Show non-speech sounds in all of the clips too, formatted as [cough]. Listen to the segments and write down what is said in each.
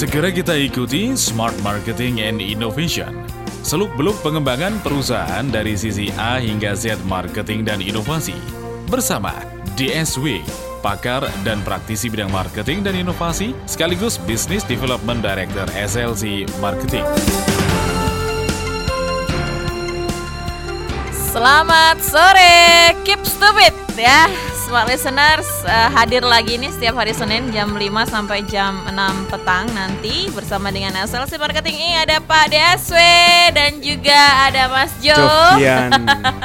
Segera kita ikuti Smart Marketing and Innovation. Seluk-beluk pengembangan perusahaan dari sisi A hingga Z marketing dan inovasi. Bersama DSW, pakar dan praktisi bidang marketing dan inovasi, sekaligus Business Development Director SLC Marketing. Selamat sore, keep stupid ya Smart listeners uh, hadir lagi nih setiap hari Senin jam 5 sampai jam 6 petang nanti bersama dengan SLC Marketing ini ada Pak DSW dan juga ada Mas Jo. Dian.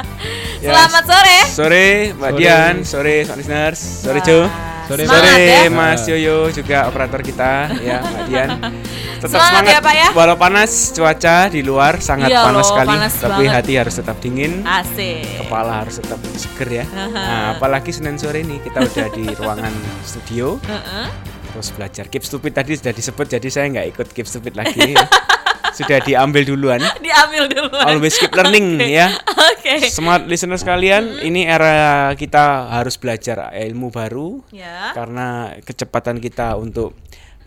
[laughs] Selamat sore. Sore Mbak Sore. Dian, sore Smart listeners, sore Jo. Sore. semangat Sore ya. Mas Yoyo juga operator kita ya Mbak [laughs] Dian. Tetap Semangat ya, Pak, ya. Walau panas cuaca di luar sangat Iya panas loh, sekali, panas tapi banget. hati harus tetap dingin. Asik. Kepala harus tetap seger ya. Nah, apalagi Senin sore ini kita udah di [laughs] ruangan studio. Terus belajar keep stupid tadi sudah disebut jadi saya nggak ikut keep stupid lagi. [laughs] sudah diambil duluan [laughs] Diambil dulu. always keep learning ya Oke. smart listener sekalian ini era kita harus belajar ilmu baru Ya. karena kecepatan kita untuk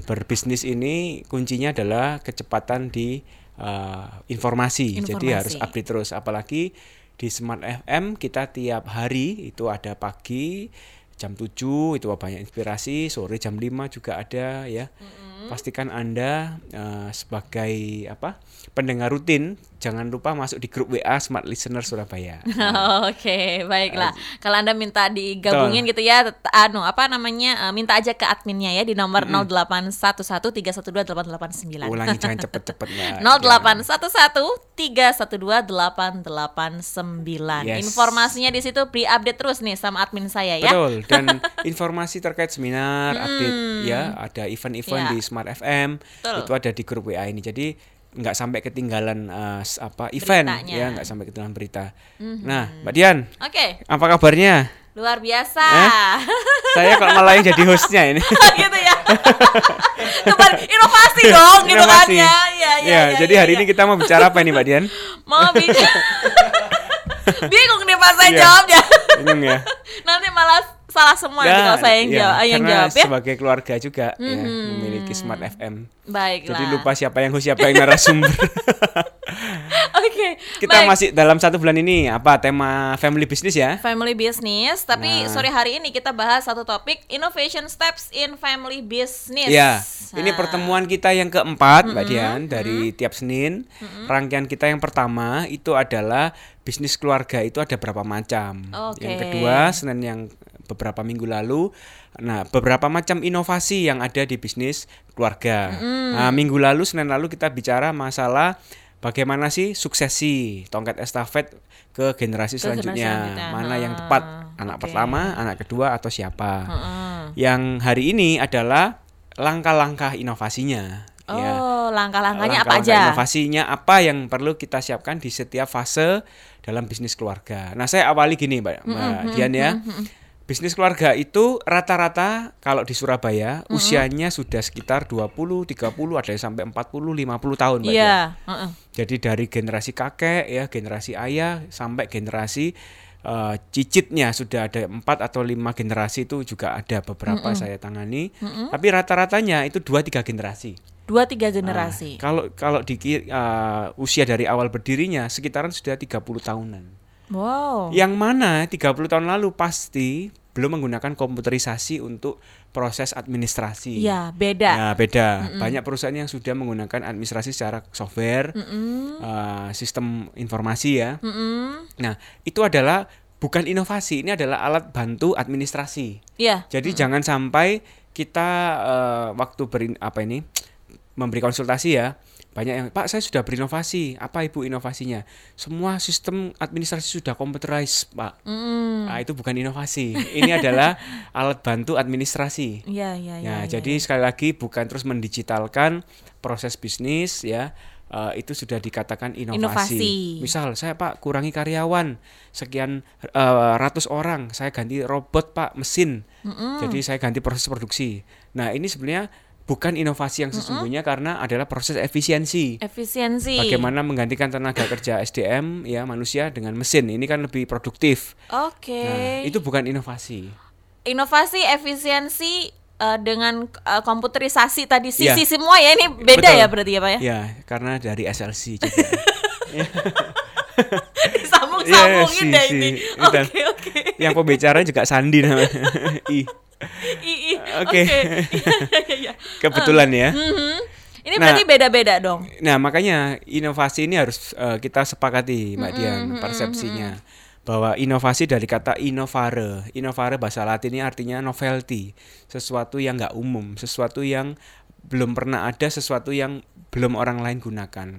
berbisnis ini kuncinya adalah kecepatan di uh, informasi. jadi Informasi. harus update terus apalagi di Smart FM kita tiap hari itu ada pagi jam 7 itu banyak inspirasi sore jam 5 juga ada ya pastikan anda uh, sebagai apa pendengar rutin jangan lupa masuk di grup WA Smart Listener Surabaya [laughs] Oke, baiklah. Kalau Anda minta digabungin gitu ya, anu apa namanya? eh, minta aja ke adminnya ya di nomor 08113128889. ulangi jangan [laughs] cepet-cepet Mbak. 08113128889. Yes. Informasinya di situ pre-update terus nih sama admin saya ya. Betul dan [laughs] informasi terkait seminar, update ya, ada event-event Ya. di Smart FM Betul. itu ada di grup WA ini. Jadi nggak sampai ketinggalan eh, s- apa event Beritanya. Ya, nggak sampai ketinggalan berita. Nah, Mbak Dian, Oke, apa kabarnya? luar biasa. Saya kok malah yang jadi hostnya ini. [laughs] gitu ya. Inovasi dong gitu kan ya. Ya, ya, Ya, ya, jadi ya, hari ya. ini kita mau bicara apa ini Mbak Dian? mau bicara [laughs] [laughs] bingung nih pas saya Iya. jawabnya Bingung ya. nanti malah salah semua nanti kalau saya yang ya, jawab yang jawab ya sebagai keluarga juga ya, memiliki Smart FM. baiklah Jadi lupa siapa yang host, siapa yang narasumber. [laughs] [laughs] oke Kita baik. masih dalam satu bulan ini apa tema family business ya? family business tapi Nah. sore hari ini kita bahas satu topik innovation steps in family business Ya, ini Nah, pertemuan kita yang keempat, Mbak Dian, dari tiap Senin. Rangkaian kita yang pertama itu adalah bisnis keluarga itu ada berapa macam. Oke. Yang kedua, Senin yang beberapa minggu lalu, nah beberapa macam inovasi yang ada di bisnis keluarga. Nah, minggu lalu, Senin lalu kita bicara masalah bagaimana sih suksesi tongkat estafet ke generasi Ke generasi selanjutnya. selanjutnya. Mana yang Ah, tepat, anak oke. pertama, anak kedua atau siapa. Heeh. Yang hari ini adalah langkah-langkah inovasinya. ya. oh langkah-langkahnya apa Langkah-langkah aja Inovasinya apa yang perlu kita siapkan di setiap fase dalam bisnis keluarga. Nah, saya awali gini, Mbak, Mbak Dian ya. Bisnis keluarga itu rata-rata kalau di Surabaya usianya sudah sekitar 20, 30, ada yang sampai 40, 50 tahun, Mbak Dian. iya heeh. Jadi dari generasi kakek ya, generasi ayah sampai generasi eh, cicitnya sudah ada empat atau lima generasi itu juga ada beberapa saya tangani. Tapi rata-ratanya itu dua tiga generasi. dua tiga generasi Nah, kalau kalau di eh, usia dari awal berdirinya sekitaran sudah 30 tahunan. Wow Yang mana 30 tahun lalu pasti belum menggunakan komputerisasi untuk proses administrasi. Iya, beda. Ya, beda. Banyak perusahaan yang sudah menggunakan administrasi secara software, eh, sistem informasi ya. Mm-mm. Nah, itu adalah bukan inovasi, ini adalah alat bantu administrasi. Iya. Jadi jangan sampai kita eh, waktu berin apa ini memberi konsultasi ya banyak yang Pak saya sudah berinovasi apa ibu inovasinya semua sistem administrasi sudah computerized Pak Mm. nah, itu bukan inovasi ini adalah [laughs] alat bantu administrasi iya, iya. Ya, iya, jadi sekali lagi bukan terus mendigitalkan proses bisnis ya. eh, itu sudah dikatakan inovasi. Inovasi. Misal saya Pak kurangi karyawan sekian eh, ratus orang, saya ganti robot Pak mesin. Jadi saya ganti proses produksi. Nah, ini sebenarnya bukan inovasi yang sesungguhnya karena adalah proses efisiensi. efisiensi. Bagaimana menggantikan tenaga kerja SDM ya manusia dengan mesin. Ini kan lebih produktif. Oke. Nah, itu bukan inovasi. Inovasi, efisiensi eh, dengan eh, komputerisasi tadi sisi semua ya ini beda Betul. ya berarti ya Pak ya? Ya, karena dari SLC juga. [laughs] [laughs] Disambung-sambungin Iya, deh si, ini. si. Oke Dan oke. Yang pembicara juga Sandi namanya. [laughs] I. Oke. [laughs] Iya, iya, iya. kebetulan ya. Mhm. Ini Nah. berarti beda-beda dong. Nah, makanya inovasi ini harus eh, kita sepakati, Mbak Dian, persepsinya. Bahwa inovasi dari kata innovare. Innovare bahasa latinnya artinya novelty. Sesuatu yang nggak umum, sesuatu yang belum pernah ada, sesuatu yang belum orang lain gunakan.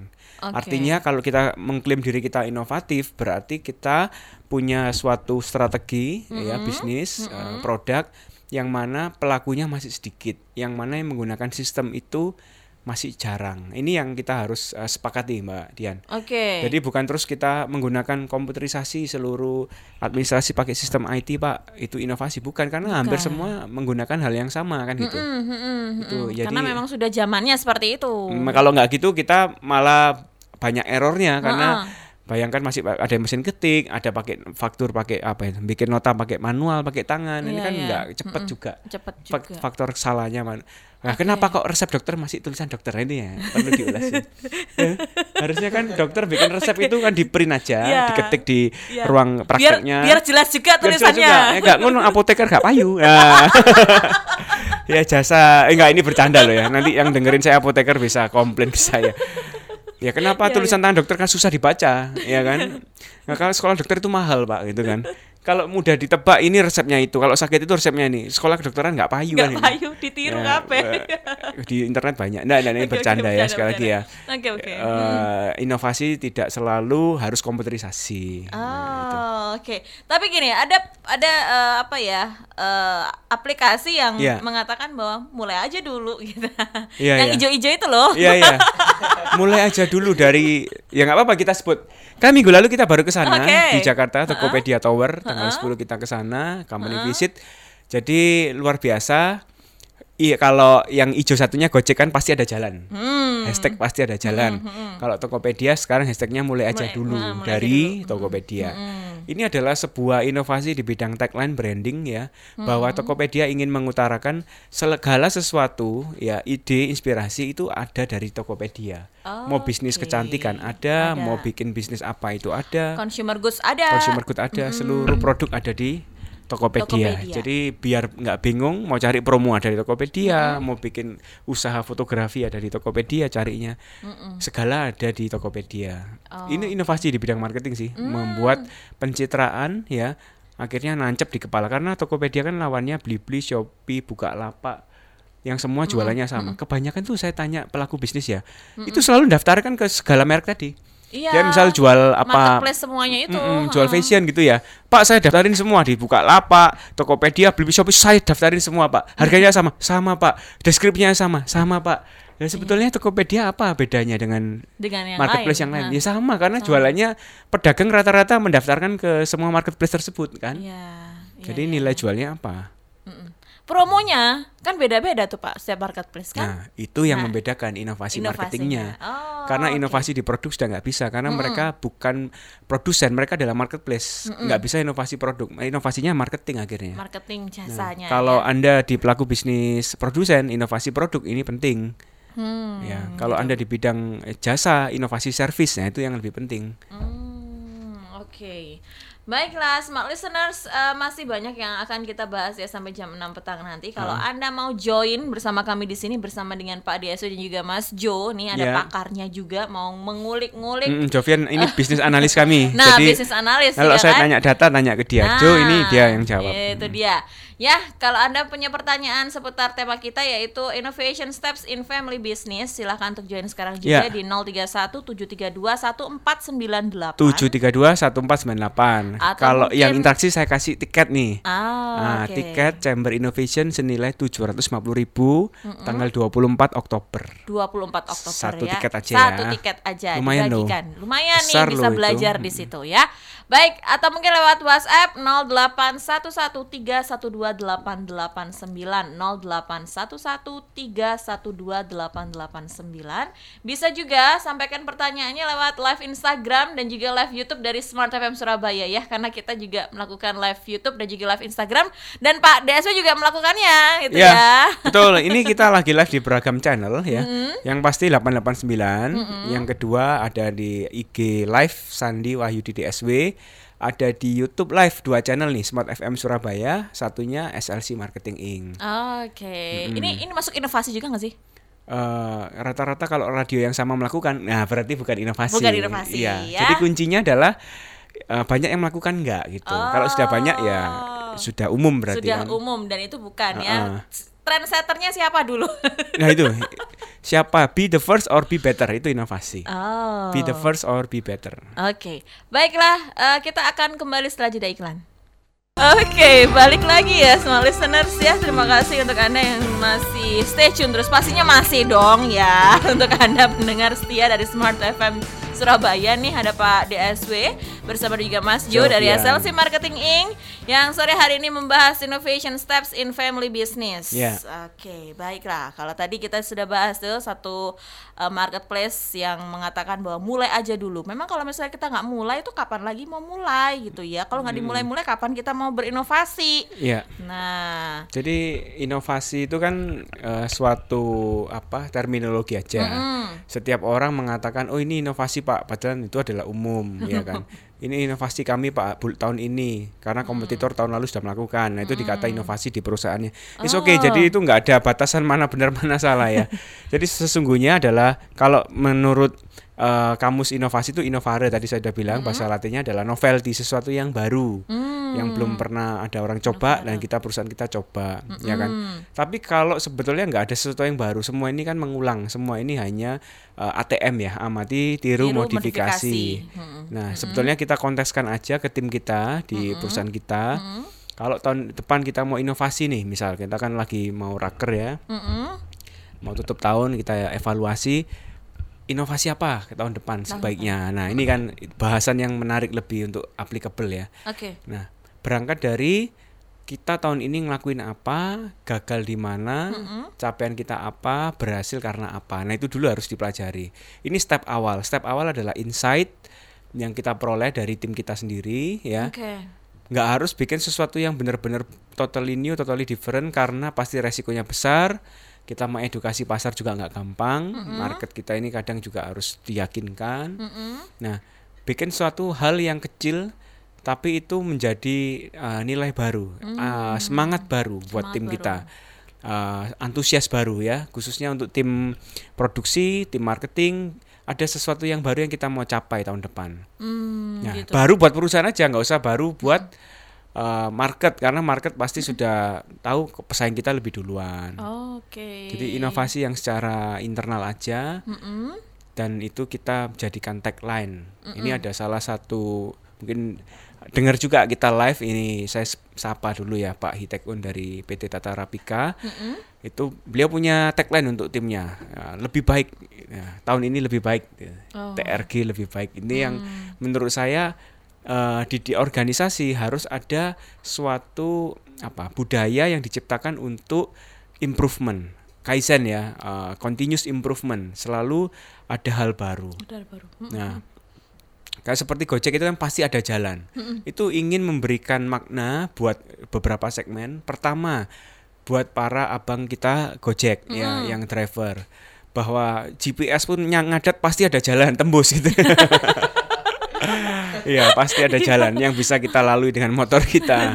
Oke. Artinya kalau kita mengklaim diri kita inovatif, berarti kita punya suatu strategi ya bisnis, eh, produk yang mana pelakunya masih sedikit, yang mana yang menggunakan sistem itu masih jarang. Ini yang kita harus eh, sepakati, Mbak Dian. Oke. Jadi bukan terus kita menggunakan komputerisasi seluruh administrasi pakai sistem IT, Pak. Itu inovasi bukan karena hampir semua menggunakan hal yang sama kan gitu. Mm, mm, mm, Itu, mm. jadi- Karena memang sudah zamannya seperti itu. Kalau nggak gitu kita malah banyak errornya karena Heeh. Bayangkan masih ada mesin ketik, ada pakai faktur pakai apa ya, bikin nota pakai manual, pakai tangan. Ini Iya, kan iya. nggak cepet juga. Cepet juga. Faktor salahnya man. Nah, kenapa kok resep dokter masih tulisan dokter ini ya? Perlu diulas. ya. [laughs] Eh, Harusnya kan dokter bikin resep itu kan di print aja, Iya. diketik di Iya. ruang prakteknya. biar jelas juga Biar jelas tulisannya. juga. Eh, enggak ngono apoteker gak payu. [laughs] Ya. [laughs] ya jasa eh, enggak ini bercanda loh ya. Nanti yang dengerin saya apoteker bisa komplain ke saya. Ya kenapa Iya, tulisan tangan dokter kan susah dibaca, ya kan? [laughs] Nah, kalau sekolah dokter itu mahal, Pak, gitu kan. Kalau mudah ditebak ini resepnya itu, kalau sakit itu resepnya ini. Sekolah kedokteran nggak payu Nggak kan ini. payu, ditiru Ya, eh, Di internet banyak. Nah, nah ini oke, bercanda ya bercanda, sekali lagi ya. bercanda. Oke, oke. Eh, inovasi tidak selalu harus komputerisasi. Nah. Oh, oke. Tapi gini, ada ada eh, apa ya? eh, aplikasi yang Iya. mengatakan bahwa mulai aja dulu [laughs] gitu. Iya, yang iya. hijau-hijau itu loh. Iya iya. [laughs] Mulai aja dulu dari ya nggak apa-apa kita sebut. Kan minggu lalu kita baru ke sana Oke. di Jakarta Tokopedia Tower tanggal 10 kita ke sana company visit. Jadi luar biasa. Iya kalau yang hijau satunya Gojek kan pasti ada jalan. Hmm. Hashtag pasti ada jalan. Kalau Tokopedia sekarang hashtagnya mulai aja Mulai- dulu nah, mulai aja dari dulu. Tokopedia. Ini adalah sebuah inovasi di bidang tagline branding ya, bahwa Tokopedia ingin mengutarakan segala sesuatu ya ide inspirasi itu ada dari Tokopedia. mau bisnis Oke. kecantikan ada, Ada. mau bikin bisnis apa itu ada, Consumer goods ada. consumer good ada, seluruh produk ada di Tokopedia. Tokopedia. Jadi biar nggak bingung mau cari promo ada di Tokopedia, mau bikin usaha fotografi ada di Tokopedia carinya. Segala ada di Tokopedia. Oh. Ini inovasi di bidang marketing sih, Mm. membuat pencitraan ya akhirnya nancep di kepala karena Tokopedia kan lawannya Blibli, Shopee, Bukalapak yang semua jualannya sama. Kebanyakan tuh saya tanya pelaku bisnis ya, itu selalu daftarkan ke segala merek tadi. Iya. Dia misal jual apa Marketplace semuanya itu. Mm-mm, jual heeh. fashion gitu ya. Pak, saya daftarin semua di Bukalapak, Tokopedia, Blibli, Shopee, saya daftarin semua, Pak. Harganya sama, sama, Pak. Deskripsinya sama, sama, Pak. Dan sebetulnya Tokopedia apa bedanya dengan dengan yang marketplace lain. yang lain? Nah, Ya sama karena jualannya pedagang rata-rata mendaftarkan ke semua marketplace tersebut kan. Iya. Jadi iya. nilai jualnya apa? Mm-mm. Promonya kan beda-beda tuh Pak setiap marketplace kan. Nah, itu yang Nah, membedakan inovasi marketingnya. Oh, karena inovasi di produk sudah nggak bisa karena mereka bukan produsen, mereka adalah marketplace. Nggak bisa inovasi produk. Inovasinya marketing akhirnya. marketing Nah, jasanya. kalau ya. Anda di pelaku bisnis produsen, inovasi produk ini penting. Hmm, ya, kalau Anda di bidang eh, jasa, inovasi servis, nah itu yang lebih penting. Hmm, oke. Baiklah, smart listeners, eh, masih banyak yang akan kita bahas ya sampai jam 6 petang nanti. Kalau Anda mau join bersama kami di sini bersama dengan Pak Dieso dan juga Mas Jo, nih ada Ya. pakarnya juga mau mengulik-ngulik. Mm, Jovian ini bisnis analis kami. [laughs] Nah, Jadi bisnis analis kalau ya saya kan? tanya data, tanya ke dia. Jo ini dia yang jawab. Itu dia. Ya, kalau Anda punya pertanyaan seputar tema kita yaitu Innovation Steps in Family Business, silahkan untuk join sekarang juga Ya. di 031 732 1498. 732 1498. Atau Kalau mungkin- yang interaksi saya kasih tiket nih. Ah, Nah, oke. tiket Chamber Innovation senilai 750.000 tanggal 24 Oktober. 24 Oktober Satu ya. tiket aja Satu ya. tiket aja Lumayan loh. dibagikan. Lumayan Besar nih bisa loh itu. belajar di situ ya. Baik, atau mungkin lewat WhatsApp 08113128889 08113128889. Bisa juga sampaikan pertanyaannya lewat live Instagram dan juga live YouTube dari Smart FM Surabaya ya. Ya karena kita juga melakukan live YouTube dan juga live Instagram dan Pak DSW juga melakukannya gitu ya. Ya, betul. Ini kita lagi live di beragam channel ya. Yang pasti 889, yang kedua ada di IG Live Sandi Wahyudi DSW, ada di YouTube Live dua channel nih, Smart FM Surabaya, satunya SLC Marketing Inc. Oke. Ini ini masuk inovasi juga nggak sih? Eh, rata-rata kalau radio yang sama melakukan, nah berarti bukan inovasi. Bukan inovasi, Iya. ya. Jadi kuncinya adalah eh, banyak yang melakukan enggak gitu. Kalau sudah banyak ya Oh. sudah umum berarti Sudah kan. umum dan itu bukan Uh-uh. ya. Trendsetternya siapa dulu? [laughs] Nah itu siapa be the first or be better itu inovasi. oh. Be the first or be better. Oke, baiklah eh, kita akan kembali setelah jeda iklan. Oke, balik lagi ya semua listeners ya. Terima kasih untuk Anda yang masih stay tune terus. Pastinya masih dong ya [laughs] untuk Anda pendengar setia dari Smart FM Surabaya nih ada Pak DSW bersama juga Mas Jo dari. SLC Marketing Inc. yang sore hari ini membahas innovation steps in family business. Ya. Oke, baiklah. Kalau tadi kita sudah bahas tuh satu uh, marketplace yang mengatakan bahwa mulai aja dulu. Memang kalau misalnya kita nggak mulai itu kapan lagi mau mulai gitu ya? Kalau nggak dimulai-mulai kapan kita mau berinovasi? Iya. Nah, Jadi inovasi itu kan eh, suatu apa terminologi aja. mm, Setiap orang mengatakan oh ini inovasi Pak, padahal itu adalah umum ya kan. [laughs] Ini inovasi kami Pak bul- tahun ini karena kompetitor tahun lalu sudah melakukan. Nah itu dikata inovasi di perusahaannya. It's okay. Oh. Jadi itu nggak ada batasan mana benar mana salah ya. [laughs] jadi sesungguhnya adalah kalau menurut eh, kamus inovasi itu innovare tadi saya sudah bilang bahasa latinnya adalah novelty sesuatu yang baru mm, yang belum pernah ada orang coba dan kita perusahaan kita coba ya kan? Mm. tapi kalau sebetulnya nggak ada sesuatu yang baru semua ini kan mengulang semua ini hanya eh, ATM ya amati tiru, Tiru, modifikasi, modifikasi. Nah sebetulnya kita konteskan aja ke tim kita di perusahaan kita. Mm-mm. kalau tahun depan kita mau inovasi nih misal kita kan lagi mau raker ya. Mm-mm. mau tutup tahun kita evaluasi inovasi apa ke tahun depan sebaiknya nah ini kan bahasan yang menarik lebih untuk applicable ya Oke. Nah, berangkat dari kita tahun ini ngelakuin apa, gagal di mana, capaian kita apa, berhasil karena apa. Nah, itu dulu harus dipelajari. Ini step awal. Step awal adalah insight yang kita peroleh dari tim kita sendiri ya. Oke. Nggak harus bikin sesuatu yang benar-benar totally new, totally different karena pasti resikonya besar. Kita mau edukasi pasar juga nggak gampang. Market kita ini kadang juga harus diyakinkan. Mm-mm. Nah, bikin suatu hal yang kecil tapi itu menjadi uh, nilai baru, uh, semangat baru buat Semangat tim baru. kita. Uh, antusias baru ya, khususnya untuk tim produksi, tim marketing, ada sesuatu yang baru yang kita mau capai tahun depan. Hmm, Nah, gitu. baru buat perusahaan aja, nggak usah baru buat uh, market karena market pasti sudah tahu pesaing kita lebih duluan. Oke. Jadi inovasi yang secara internal aja Mm-mm. dan itu kita jadikan tagline. Ini ada salah satu mungkin dengar juga kita live ini saya sapa dulu ya Pak Hitekun dari PT Tata Rapika. Mm-mm. Itu beliau punya tagline untuk timnya. Ya, lebih baik ya, tahun ini lebih baik. Oh. TRG lebih baik. Ini yang menurut saya eh, di, di organisasi harus ada suatu apa budaya yang diciptakan untuk improvement. Kaizen ya, eh, continuous improvement, selalu ada hal baru. Udah baru. Mm. Nah, kayak seperti Gojek itu kan pasti ada jalan. Itu ingin memberikan makna buat beberapa segmen. Pertama, buat para abang kita Gojek ya, yang driver bahwa GPS pun yang ngadat pasti ada jalan tembus gitu. [laughs] Iya, pasti ada jalan yang bisa kita lalui dengan motor kita.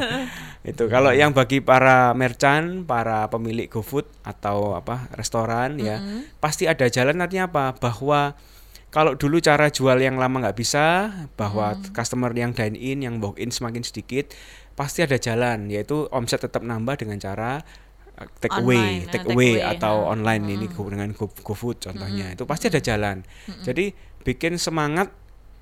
Itu kalau yang bagi para merchant, para pemilik GoFood atau apa restoran ya, pasti ada jalan artinya apa? Bahwa kalau dulu cara jual yang lama nggak bisa, bahwa customer yang dine in, yang walk in semakin sedikit, pasti ada jalan, yaitu omset tetap nambah dengan cara uh, take away, Online, eh, take take away away, atau online ini go- dengan Go, GoFood contohnya, itu pasti ada jalan. Jadi bikin semangat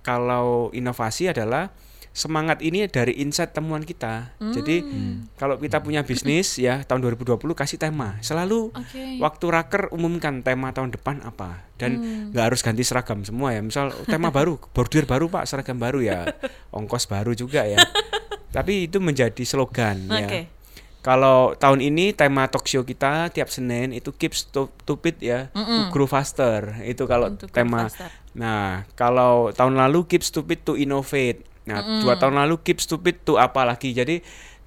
kalau inovasi adalah semangat ini dari insight temuan kita. Jadi kalau kita punya bisnis ya tahun 2020 kasih tema. Selalu Oke. waktu raker umumkan tema tahun depan apa dan Hmm. nggak harus ganti seragam semua ya. Misal tema baru, bordir baru Pak, seragam baru ya. [laughs] Ongkos baru juga ya. Tapi itu menjadi slogan ya. Kalau tahun ini tema talk show kita tiap Senin itu keep stu- stupid ya, to grow faster. Itu kalau Untuk tema. Nah, kalau tahun lalu keep stupid to innovate. Nah, dua tahun lalu keep stupid tuh apa lagi? Jadi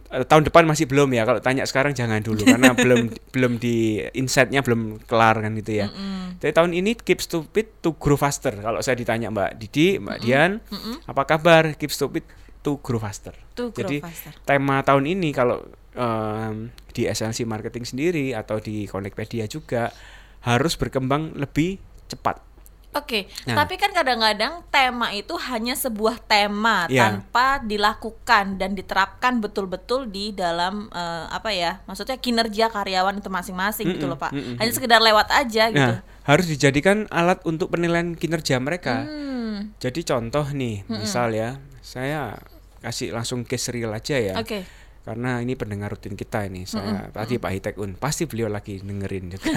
eh, tahun depan masih belum ya. Kalau tanya sekarang jangan dulu [laughs] karena belum belum di insight-nya belum kelar kan gitu ya. Tapi tahun ini keep stupid to grow faster. Kalau saya ditanya Mbak Didi, Mbak Dian, apa kabar? Keep stupid to grow faster. To grow Jadi faster. tema tahun ini kalau em, di SLC marketing sendiri atau di Connectpedia juga harus berkembang lebih cepat. Oke, Nah. tapi kan kadang-kadang tema itu hanya sebuah tema Iya. tanpa dilakukan dan diterapkan betul-betul di dalam eh, apa ya? Maksudnya kinerja karyawan itu masing-masing gitu loh, Pak. Hanya sekedar lewat aja gitu. Nah, harus dijadikan alat untuk penilaian kinerja mereka. Hmm, Jadi contoh nih, misal ya, saya kasih langsung case real aja ya. Oke. Karena ini pendengar rutin kita ini. Saya tadi Pak Hitek Un, pasti beliau lagi dengerin juga.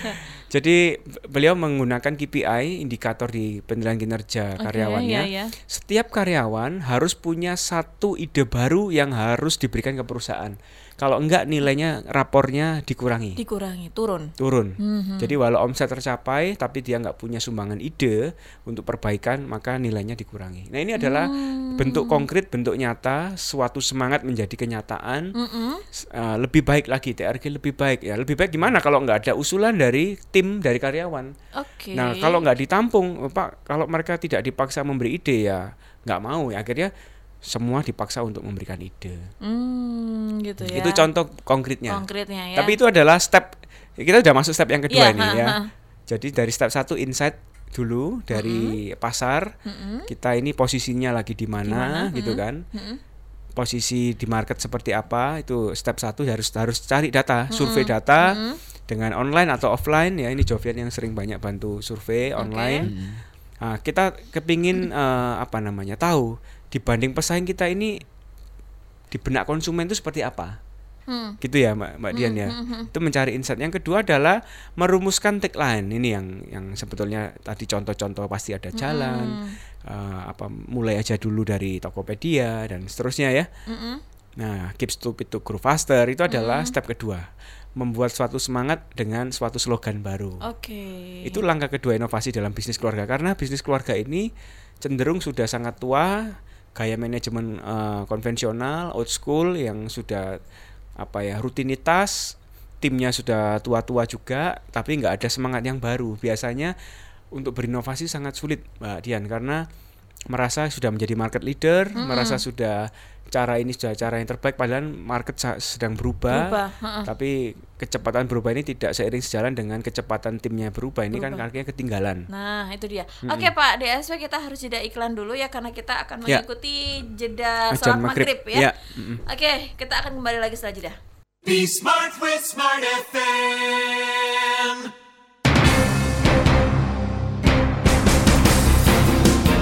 [laughs] Jadi beliau menggunakan KPI, indikator di penilaian kinerja Oke, karyawannya. iya, iya. Setiap karyawan harus punya satu ide baru yang harus diberikan ke perusahaan. Kalau enggak nilainya rapornya dikurangi Dikurangi, turun. turun. Mhm. Jadi walau omset tercapai tapi dia nggak punya sumbangan ide untuk perbaikan maka nilainya dikurangi. Nah ini adalah Hmm. bentuk konkret, bentuk nyata, suatu semangat menjadi kenyataan. Mm-mm. S- eh, lebih baik lagi TRG lebih baik ya. Lebih baik gimana kalau nggak ada usulan dari tim dari karyawan. Oke. Nah kalau nggak ditampung, oh, Pak, kalau mereka tidak dipaksa memberi ide ya nggak mau ya akhirnya semua dipaksa untuk memberikan ide. Hmm, gitu ya. Itu contoh konkretnya. konkretnya ya. Tapi itu adalah step kita udah masuk step yang kedua ini ha, ya. ha. [laughs] Jadi dari step satu insight dulu dari pasar kita ini posisinya lagi di mana gitu kan. Posisi di market seperti apa itu step satu harus harus cari data, survei data dengan online atau offline. Ya ini Jovian yang sering banyak bantu survei online. Nah, kita kepingin eh, apa namanya tahu dibanding pesaing kita ini di benak konsumen itu seperti apa Hmm. gitu ya mbak mbak Dian ya. itu mencari insight. Yang kedua adalah merumuskan tagline. Ini yang yang sebetulnya tadi contoh-contoh pasti ada jalan eh, apa mulai aja dulu dari Tokopedia dan seterusnya ya. Mm-mm. nah keep stupid to grow faster. Itu adalah step kedua. Membuat suatu semangat dengan suatu slogan baru. Oke. itu langkah kedua inovasi dalam bisnis keluarga. Karena bisnis keluarga ini cenderung sudah sangat tua, gaya manajemen eh, konvensional, old school yang sudah apa ya rutinitas, timnya sudah tua-tua juga, tapi nggak ada semangat yang baru. Biasanya untuk berinovasi sangat sulit, Mbak Dian, karena merasa sudah menjadi market leader, merasa sudah cara ini sudah cara yang terbaik, padahal market sedang berubah. Berubah, heeh. Tapi kecepatan berubah ini tidak seiring sejalan dengan kecepatan timnya berubah. Ini kan Berubah. artinya ketinggalan. Nah, itu dia. Oke, Pak DSW kita harus jeda iklan dulu ya karena kita akan Ya. mengikuti jeda Azan sholat maghrib. maghrib ya. Ya, mm-mm. Oke, kita akan kembali lagi setelah jeda. Be smart with Smart FM.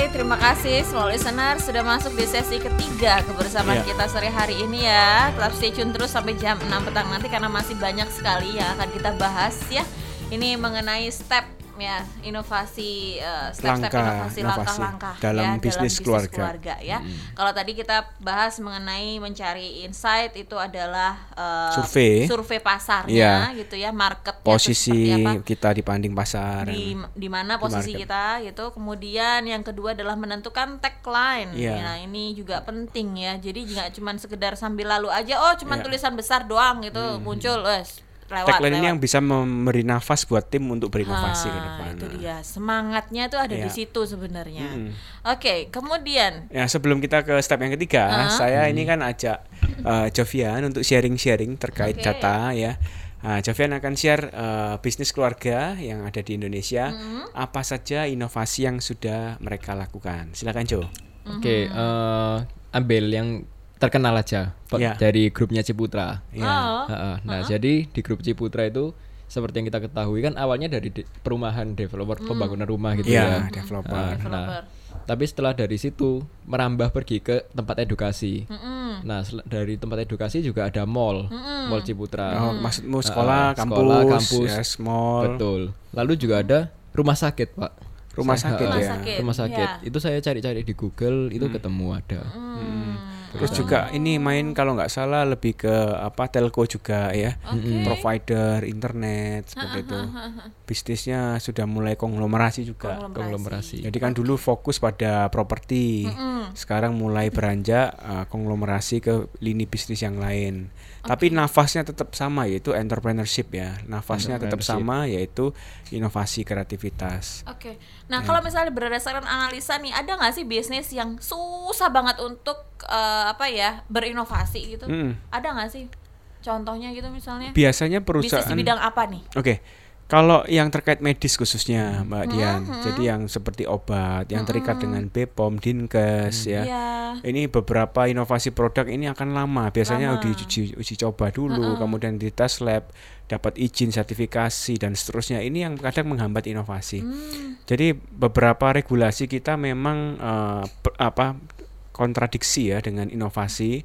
Oke, terima kasih semua listener sudah masuk di sesi ketiga kebersamaan Iya. kita sore hari ini ya. Tetap stay tune terus sampai jam 6 petang nanti karena masih banyak sekali yang akan kita bahas ya. Ini mengenai step ya inovasi eh, step-step Langkah, inovasi langkah-langkah dalam ya bisnis keluarga. ya. Kalau tadi kita bahas mengenai mencari insight itu adalah eh, Survei. survei pasarnya Iya. gitu ya, marketnya Posisi apa kita dibanding pasar. di di mana posisi market. kita gitu. Kemudian yang kedua adalah menentukan tagline. Iya. Nah, ini juga penting ya. Jadi nggak cuma sekedar sambil lalu aja oh cuma Iya. tulisan besar doang gitu muncul wes lewat. Tagline ini yang bisa memberi nafas buat tim untuk berinovasi ke Ah, depan. itu dia. Semangatnya tuh ada di Iya. situ sebenarnya. Oke, kemudian Ya sebelum kita ke step yang ketiga, Ah. saya ini kan ajak eh, Jovian untuk sharing-sharing terkait Oke. data ya. Nah, Jovian akan share eh, bisnis keluarga yang ada di Indonesia, Mm-hmm. apa saja inovasi yang sudah mereka lakukan. Silakan Jo. Oke, Mm-hmm. eh, ambil yang terkenal aja Ya. dari grupnya Ciputra. Ya. Oh. Nah, jadi di grup Ciputra itu seperti yang kita ketahui kan awalnya dari de- perumahan developer pembangunan rumah gitu Iya, ya. developer. Nah, Developer. nah, Tapi setelah dari situ merambah pergi ke tempat edukasi. Nah, sel- dari tempat edukasi juga ada mall, mall Ciputra. Oh, maksudmu Ah, sekolah, ah, kampus, sekolah, kampus. ya, mall. Betul. Lalu juga ada rumah sakit, Pak. Rumah Saya- sakit ya. Rumah sakit. ya. Itu saya cari-cari di Google, itu ketemu ada. Terus juga ini main kalau nggak salah lebih ke apa telco juga ya, provider internet seperti itu. Bisnisnya sudah mulai konglomerasi juga. Konglomerasi. Jadi kan dulu fokus pada properti, sekarang mulai beranjak uh, konglomerasi ke lini bisnis yang lain. Tapi nafasnya tetap sama yaitu entrepreneurship ya. Nafasnya tetap sama yaitu inovasi kreativitas. Oke. Nah, kalau misalnya berdasarkan analisa nih, ada nggak sih bisnis yang susah banget untuk eh, apa ya berinovasi gitu? Mm. Ada nggak sih? Contohnya gitu misalnya? Biasanya Bisnis perusahaan di bidang apa nih? Oke. Kalau yang terkait medis khususnya Mbak Dian, jadi yang seperti obat yang terikat dengan BPOM, Dinkes ya. Iya. Ini beberapa inovasi produk ini akan lama. Biasanya Lama. diuji uji coba dulu, kemudian di tes lab, dapat izin sertifikasi dan seterusnya. Ini yang kadang menghambat inovasi. Jadi beberapa regulasi kita memang pe- apa kontradiksi ya dengan inovasi,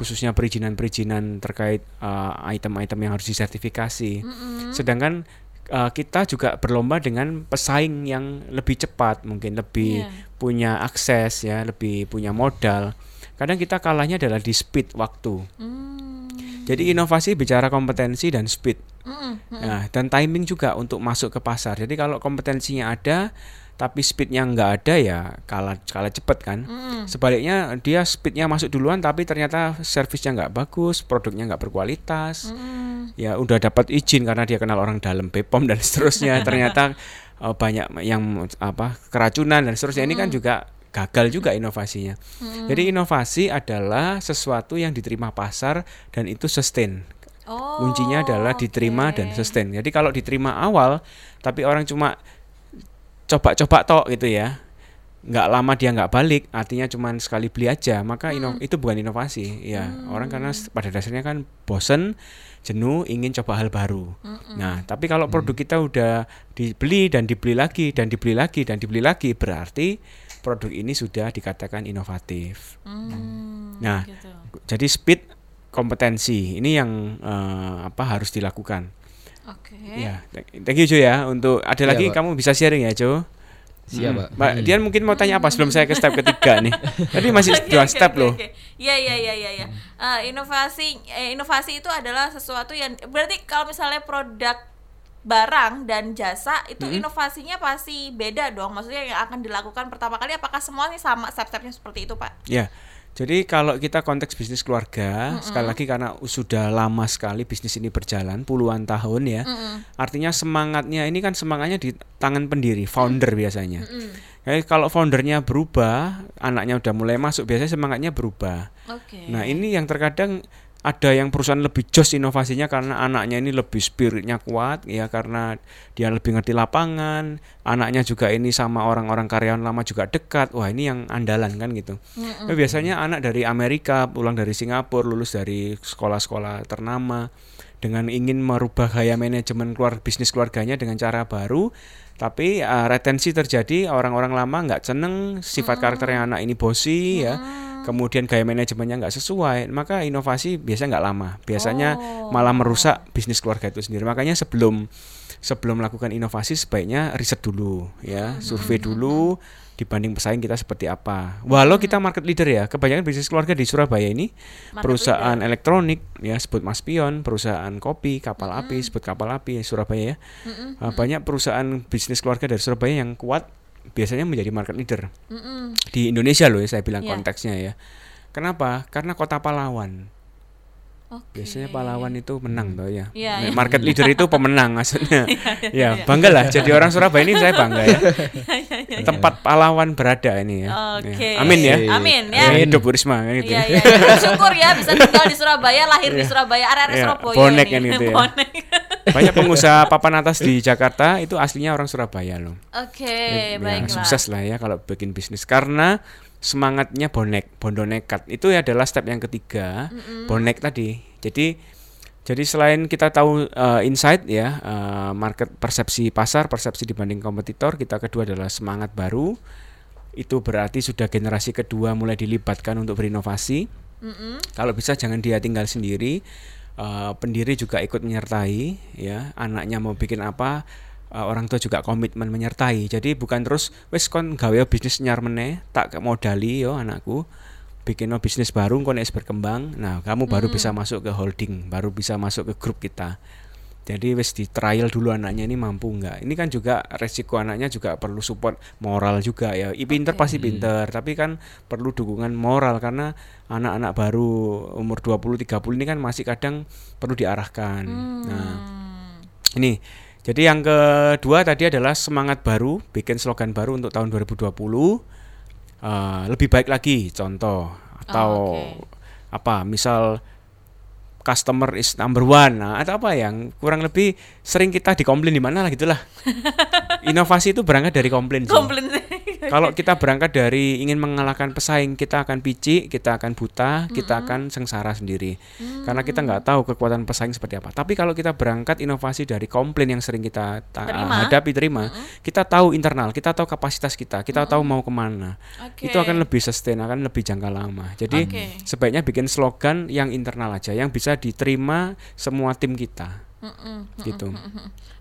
khususnya perizinan-perizinan terkait eh, item-item yang harus disertifikasi. Sedangkan eh, kita juga berlomba dengan pesaing yang lebih cepat, mungkin lebih Iya. punya akses ya, lebih punya modal. Kadang kita kalahnya adalah di speed waktu. Hmm. Jadi inovasi bicara kompetensi dan speed. Mm-mm. Nah, dan timing juga untuk masuk ke pasar. Jadi kalau kompetensinya ada tapi speednya nggak ada ya kalah kalah cepet kan. Sebaliknya dia speednya masuk duluan tapi ternyata servisnya nggak bagus, produknya nggak berkualitas. Ya udah dapat izin karena dia kenal orang dalam BPOM dan seterusnya. [laughs] ternyata eh, banyak yang apa keracunan dan seterusnya. Ini kan juga gagal juga inovasinya. Jadi inovasi adalah sesuatu yang diterima pasar dan itu sustain. Oh, Kuncinya adalah diterima oke. dan sustain. Jadi kalau diterima awal, tapi orang cuma coba-coba tok gitu ya, nggak lama dia nggak balik, artinya cuma sekali beli aja, maka ino- itu bukan inovasi. Ya orang karena pada dasarnya kan bosen, jenuh, ingin coba hal baru. Nah tapi kalau produk kita udah dibeli dan dibeli lagi dan dibeli lagi dan dibeli lagi, berarti produk ini sudah dikatakan inovatif. Hmm, Nah, gitu. jadi speed kompetensi ini yang eh, apa harus dilakukan. Oke. Ya, thank- you Jo ya untuk ada Iya, lagi Pak. kamu bisa sharing ya Jo. Siap, Hmm. Pak. Mbak Dian mungkin mau tanya apa sebelum saya ke step ketiga nih. [laughs] Tadi masih Oke, dua oke, step oke, loh. oke. Iya iya iya iya iya. Eh, inovasi eh, inovasi itu adalah sesuatu yang berarti kalau misalnya produk barang dan jasa itu inovasinya pasti beda dong. Maksudnya yang akan dilakukan pertama kali apakah semuanya sama step-stepnya seperti itu, Pak? Ya. Jadi kalau kita konteks bisnis keluarga, sekali lagi karena sudah lama sekali bisnis ini berjalan puluhan tahun ya. Artinya semangatnya ini kan semangatnya di tangan pendiri, founder biasanya. Jadi kalau foundernya berubah, anaknya udah mulai masuk, biasanya semangatnya berubah. Oke. Nah ini yang terkadang ada yang perusahaan lebih jos inovasinya karena anaknya ini lebih spiritnya kuat ya karena dia lebih ngerti lapangan. Anaknya juga ini sama orang-orang karyawan lama juga dekat. Wah ini yang andalan kan gitu. Tapi biasanya anak dari Amerika pulang dari Singapura lulus dari sekolah-sekolah ternama dengan ingin merubah gaya manajemen keluar bisnis keluarganya dengan cara baru tapi uh, retensi terjadi orang-orang lama nggak seneng sifat karakternya anak ini bosi ya kemudian gaya manajemennya nggak sesuai maka inovasi biasanya nggak lama. Biasanya malah merusak bisnis keluarga itu sendiri. Makanya sebelum sebelum melakukan inovasi sebaiknya riset dulu ya. Survei dulu dibanding pesaing kita seperti apa. Walau kita market leader ya kebanyakan bisnis keluarga di Surabaya ini perusahaan elektronik ya sebut Mas Pion perusahaan kopi kapal api sebut kapal api Surabaya ya. Uh, banyak perusahaan bisnis keluarga dari Surabaya yang kuat biasanya menjadi market leader di Indonesia loh ya saya bilang Iya. konteksnya ya kenapa karena kota pahlawan Oke. biasanya pahlawan itu menang toh ya Iya, Nah, iya. market leader itu pemenang maksudnya [laughs] ya bangga lah jadi orang Surabaya ini saya bangga ya [laughs] tempat pahlawan berada ini ya Oke. Ya. amin ya Amin ya. Ya, hidup Bu Risma kan gitu Iya ya. iya. iya. Syukur ya bisa tinggal di Surabaya, lahir di Surabaya, area-area Iya, Surabaya bonek ini. kan gitu ya. Bonek. Banyak pengusaha papan atas di Jakarta itu aslinya orang Surabaya loh Oke, Ya, baiklah. sukses lah ya kalau bikin bisnis karena semangatnya bonek, bondo nekat. Itu adalah step yang ketiga, bonek tadi. Jadi jadi selain kita tahu uh, insight ya, uh, market persepsi pasar, persepsi dibanding kompetitor, kita kedua adalah semangat baru. itu berarti sudah generasi kedua mulai dilibatkan untuk berinovasi. Kalau bisa jangan dia tinggal sendiri, eh, pendiri juga ikut menyertai, ya anaknya mau bikin apa, eh, orang tua juga komitmen menyertai. Jadi bukan terus wes kon gawe bisnis nyar meneh, tak modali yo anakku, bikin bisnis baru kon berkembang. Nah kamu baru bisa masuk ke holding, baru bisa masuk ke grup kita. Jadi wes di trial dulu anaknya ini mampu nggak. Ini kan juga resiko anaknya juga perlu support moral juga ya. I pinter pasti pinter, tapi kan perlu dukungan moral karena anak-anak baru umur 20 30 ini kan masih kadang perlu diarahkan. Nah, ini jadi yang kedua tadi adalah semangat baru, bikin slogan baru untuk tahun 2020. Eh, lebih baik lagi contoh atau oke. apa misal customer is number one nah, atau apa yang kurang lebih sering kita dikomplain di mana lah gitulah [laughs] inovasi itu berangkat dari komplain. Komplain. Kalau kita berangkat dari ingin mengalahkan pesaing kita akan picik kita akan buta kita akan sengsara sendiri. Karena kita nggak tahu kekuatan pesaing seperti apa. Tapi kalau kita berangkat inovasi dari komplain yang sering kita ta- Terima. hadapi terima kita tahu internal kita tahu kapasitas kita kita tahu mau ke mana. Oke. itu akan lebih sustain akan lebih jangka lama. Jadi Oke. sebaiknya bikin slogan yang internal aja yang bisa diterima semua tim kita. Gitu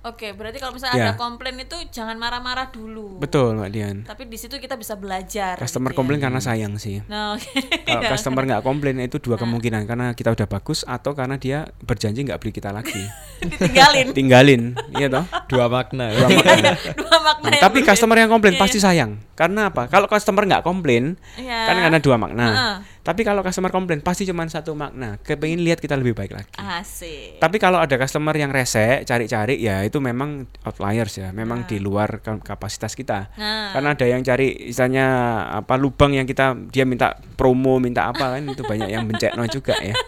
Oke, berarti kalau misalnya Ya. ada komplain itu jangan marah-marah dulu. betul mbak Dian Tapi di situ kita bisa belajar. customer gitu ya. komplain karena sayang sih Nah, oke. kalau Ya. customer nggak komplain itu dua kemungkinan karena kita udah bagus atau karena dia berjanji nggak beli kita lagi [laughs] ditinggalin. tinggalin iya toh Dua makna. Dua makna. Iya, Dua makna. Nah, tapi berbeda. customer yang komplain Iya, pasti sayang karena apa kalau customer nggak komplain Iya. kan karena dua makna Heeh. tapi kalau customer komplain pasti cuma satu makna kepengin lihat kita lebih baik lagi Asik. Tapi kalau ada customer yang rese, cari-cari ya itu memang outliers ya, memang di luar ka- kapasitas kita. Nah. Karena ada yang cari istilahnya apa lubang yang kita dia minta promo, minta apa kan itu banyak yang bencekno juga ya. [laughs]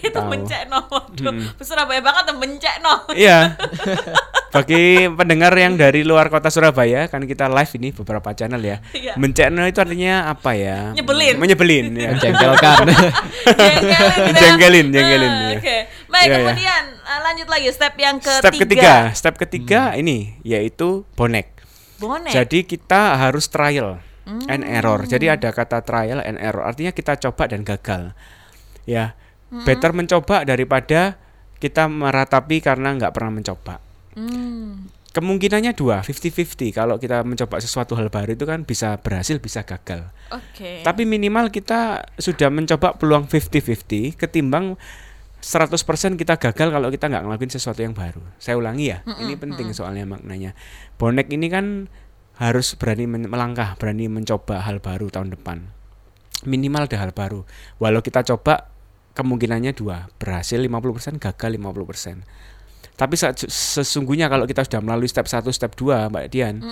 itu tahu. mencek no. Waduh, Surabaya banget tuh mencek no. Iya. [laughs] Bagi pendengar yang dari luar kota Surabaya kan kita live ini beberapa channel ya. Iya. Mencekno itu artinya apa ya? Nyebelin. Menyebelin ya. Menjengkelkan. [laughs] Jengkelin. Jengkelin, jengkelin, Ah, ya. Oke. Baik, Iya, iya. kemudian ah, lanjut lagi step yang ketiga. Step ketiga, step ketiga ini yaitu bonek. Bonek. Jadi kita harus trial and error. Jadi ada kata trial and error. Artinya kita coba dan gagal. Ya, better mencoba daripada kita meratapi karena nggak pernah mencoba. Hmm. Kemungkinannya dua, 50-50. Kalau kita mencoba sesuatu hal baru itu kan bisa berhasil, bisa gagal. Oke. Tapi minimal kita sudah mencoba peluang 50-50 ketimbang 100% kita gagal kalau kita nggak ngelakuin sesuatu yang baru. Saya ulangi ya, ini penting soalnya maknanya. Bonek ini kan harus berani melangkah, berani mencoba hal baru tahun depan. Minimal ada hal baru. Walau kita coba kemungkinannya dua, berhasil 50%, gagal 50%. Tapi sesungguhnya kalau kita sudah melalui step 1, step 2, Mbak Dian,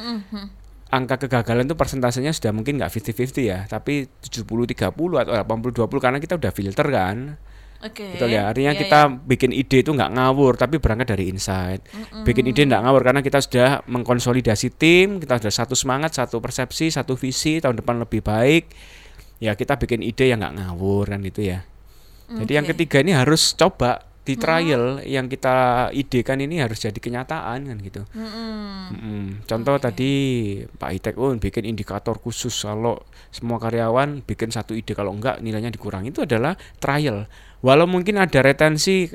angka kegagalan itu persentasenya sudah mungkin nggak 50-50 ya, tapi 70-30 atau 80-20 karena kita udah filter kan. Oke. Betul ya, artinya Iya, kita iya. bikin ide itu nggak ngawur, tapi berangkat dari insight. Bikin ide nggak ngawur karena kita sudah mengkonsolidasi tim, kita sudah satu semangat, satu persepsi, satu visi tahun depan lebih baik. Ya kita bikin ide yang nggak ngawur kan itu ya. Jadi yang ketiga ini harus coba di trial yang kita idekan ini harus jadi kenyataan kan gitu. Mm-mm. Mm-mm. Contoh tadi Pak Itek oh, bikin indikator khusus kalau semua karyawan bikin satu ide kalau enggak nilainya dikurangi itu adalah trial. Walau mungkin ada retensi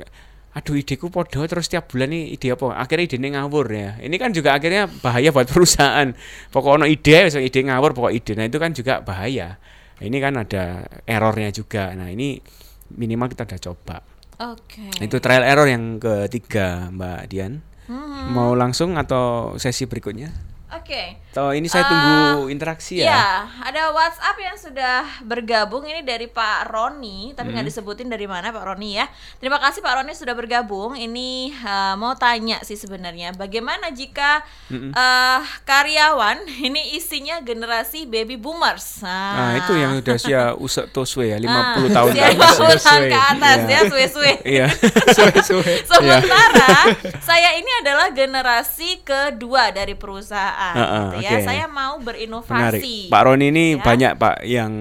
aduh ideku podo terus tiap bulan nih ide apa? Akhirnya ide ngawur ya. Ini kan juga akhirnya bahaya buat [laughs] perusahaan. Pokok ono ide misalnya ide ngawur pokok ide. Nah itu kan juga bahaya. Ini kan ada errornya juga. Nah ini minimal kita udah coba Oke. itu trial error yang ketiga Mbak Dian Hmm. mau langsung atau sesi berikutnya Oke. atau ini saya tunggu interaksi ya Iya, ada WhatsApp yang sudah bergabung ini dari Pak Roni, tapi nggak disebutin dari mana Pak Roni ya. Terima kasih Pak Roni sudah bergabung. Ini eh, mau tanya sih sebenarnya, bagaimana jika eh, karyawan [laughs] ini isinya generasi baby boomers? Nah, itu yang udah usia [laughs] usek toswe ya, 50 Ah, tahun usia ke atas. 50 tahun ke atas [laughs] Iya. ya, suwe-suwe. Iya. Sementara saya ini adalah generasi kedua dari perusahaan, Heeh, gitu ya. Saya mau Menarik. berinovasi. Pak Roni ini Ya. banyak Pak yang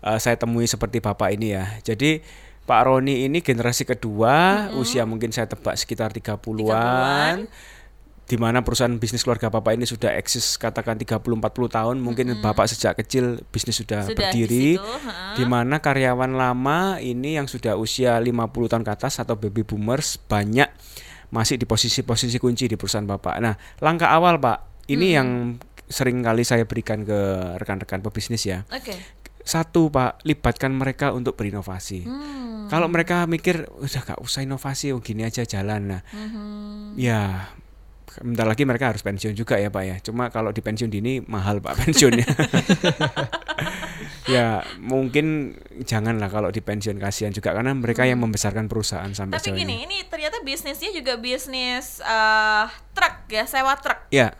eh, saya temui seperti Bapak ini ya. Jadi Pak Roni ini generasi kedua, usia mungkin saya tebak sekitar 30-an. 30-an. di mana perusahaan bisnis keluarga Bapak ini sudah eksis katakan 30 40 tahun, mungkin Bapak sejak kecil bisnis sudah, Sudah berdiri. di. Di mana karyawan lama ini yang sudah usia 50 tahun ke atas atau baby boomers banyak masih di posisi-posisi kunci di perusahaan Bapak. Nah, langkah awal, Pak, ini yang sering kali saya berikan ke rekan-rekan pebisnis ya. Oke. Satu, Pak, libatkan mereka untuk berinovasi. Hmm. Kalau mereka mikir udah gak usah inovasi, oh gini aja jalan. Nah, Mhm. ya bentar lagi mereka harus pensiun juga ya, Pak ya. Cuma kalau di pensiun dini mahal, Pak, [laughs] pensiunnya. ya, mungkin janganlah kalau di pensiun kasihan juga karena mereka yang membesarkan perusahaan sampai Hmm. Tapi gini, ini. ini ternyata bisnisnya juga bisnis eh, truk ya, sewa truk. Ya,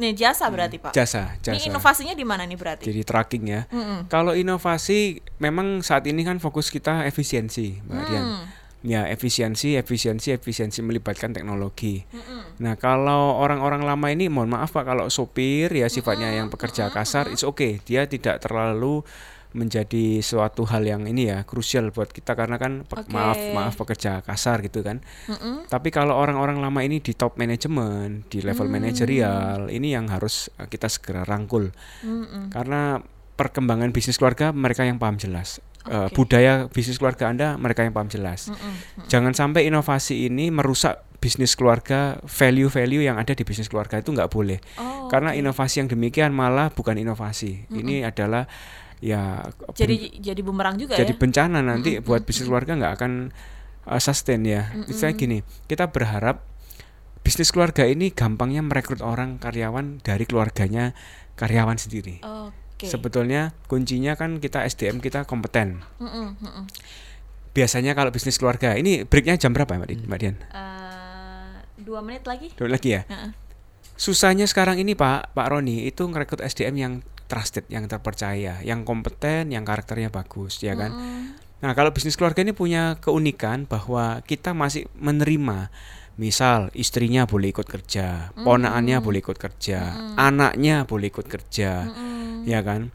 Nih jasa berarti Pak. jasa, Ini jasa. inovasinya di mana nih berarti? Jadi tracking ya. Mm-mm. Kalau inovasi memang saat ini kan fokus kita efisiensi, Mbak. Hmm. Ya, efisiensi, efisiensi, efisiensi melibatkan teknologi. Mm-mm. Nah, kalau orang-orang lama ini mohon maaf Pak kalau sopir ya sifatnya yang pekerja kasar, it's okay. Dia tidak terlalu menjadi suatu hal yang ini ya krusial buat kita karena kan pe- Oke. maaf maaf pekerja kasar gitu kan. Mm-mm. Tapi kalau orang-orang lama ini di top manajemen, di level manajerial, ini yang harus eh, kita segera rangkul. Mm-mm. Karena perkembangan bisnis keluarga mereka yang paham jelas. Eh, Oke. budaya bisnis keluarga Anda mereka yang paham jelas. Mm-mm. Jangan sampai inovasi ini merusak bisnis keluarga, value-value yang ada di bisnis keluarga itu nggak boleh. Oh, Karena inovasi yang demikian malah bukan inovasi. Ini adalah ya jadi jadi bumerang juga jadi ya. bencana nanti buat bisnis keluarga nggak akan uh, sustain ya. Misalnya gini, kita berharap bisnis keluarga ini gampangnya merekrut orang karyawan dari keluarganya karyawan sendiri. Oke. Sebetulnya kuncinya kan kita SDM kita kompeten. Mm-mm. Biasanya kalau bisnis keluarga ini breaknya jam berapa Mbak, Di- Mbak Dian? Eh, dua menit lagi. Dulu lagi ya. Heeh. Susahnya sekarang ini Pak Pak Roni itu ngerekrut SDM yang trusted, yang terpercaya, yang kompeten, yang karakternya bagus, ya kan? Mm. Nah, kalau bisnis keluarga ini punya keunikan bahwa kita masih menerima misal istrinya boleh ikut kerja, ponaannya boleh ikut kerja, anaknya boleh ikut kerja, Mm-mm. ya kan?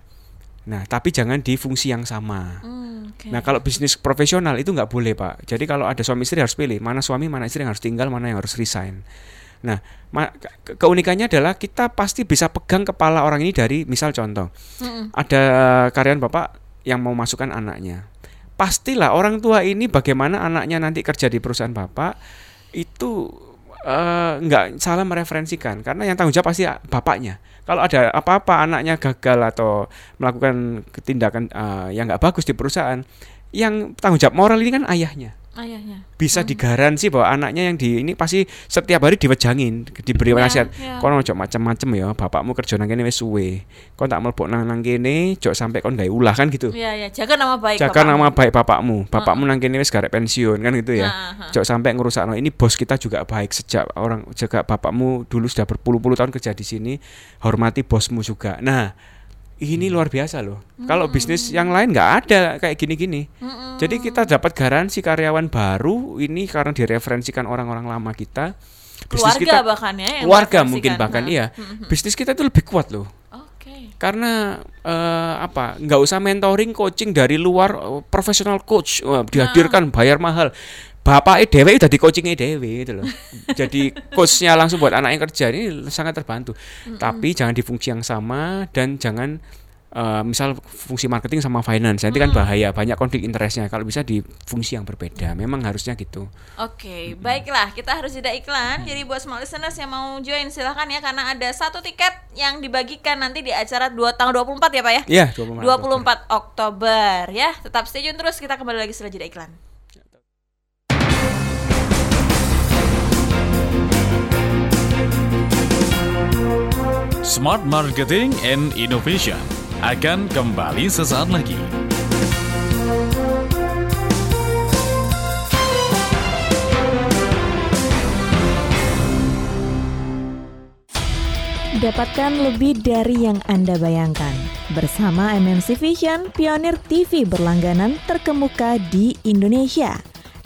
Nah, tapi jangan di fungsi yang sama. Mm, oke. Nah, kalau bisnis profesional itu nggak boleh, Pak. Jadi kalau ada suami istri harus pilih mana suami, mana istri yang harus tinggal, mana yang harus resign. Nah, keunikannya adalah kita pasti bisa pegang kepala orang ini dari misal contoh. Mm-mm. Ada karyawan Bapak yang mau masukkan anaknya. Pastilah orang tua ini bagaimana anaknya nanti kerja di perusahaan Bapak itu eh, nggak salah mereferensikan karena yang tanggung jawab pasti bapaknya. Kalau ada apa-apa anaknya gagal atau melakukan tindakan eh, yang nggak bagus di perusahaan, yang tanggung jawab moral ini kan ayahnya Ayahnya. bisa digaransi bahwa anaknya yang di ini pasti setiap hari diwejangin diberi Ya, nasihat. ya. kon ojo macam-macam ya bapakmu kerja nang kene wis suwe. Kon tak mlebu nang nang kene jok sampai kon gawe ulah kan gitu. Iya, ya, jaga nama baik jaga bapakmu. nama baik bapakmu. Bapakmu nang kene wis garek pensiun kan gitu ya. Nah, jok sampai ngerusak ini bos kita juga baik sejak orang jaga bapakmu dulu sudah berpuluh-puluh tahun kerja di sini hormati bosmu juga. Nah ini luar biasa loh kalau bisnis yang lain nggak ada kayak gini-gini Mm-mm. jadi kita dapat garansi karyawan baru ini karena direferensikan orang-orang lama kita. Bisnis keluarga kita, bahkan ya keluarga mungkin bahkan Nah. iya. Bisnis kita itu lebih kuat loh. Oke. Karena eh, apa? nggak usah mentoring coaching dari luar eh, profesional coach Wah, dihadirkan bayar mahal. Bapak dewe udah di coachingnya dewe gitu loh. Jadi coachnya langsung buat anak yang kerja ini sangat terbantu. Tapi jangan di fungsi yang sama dan jangan eh, misal fungsi marketing sama finance nanti kan bahaya banyak konflik interestnya kalau bisa di fungsi yang berbeda memang harusnya gitu Oke, baiklah kita harus jeda iklan. Jadi buat small listeners yang mau join silahkan ya karena ada satu tiket yang dibagikan nanti di acara 2 tanggal 24 ya Pak ya. ya 24 24 Oktober ya. Tetap stay tune terus kita kembali lagi setelah jeda iklan. Smart Marketing and Innovation akan kembali sesaat lagi. Dapatkan lebih dari yang Anda bayangkan. Bersama MNC Vision, pionir TV berlangganan terkemuka di Indonesia.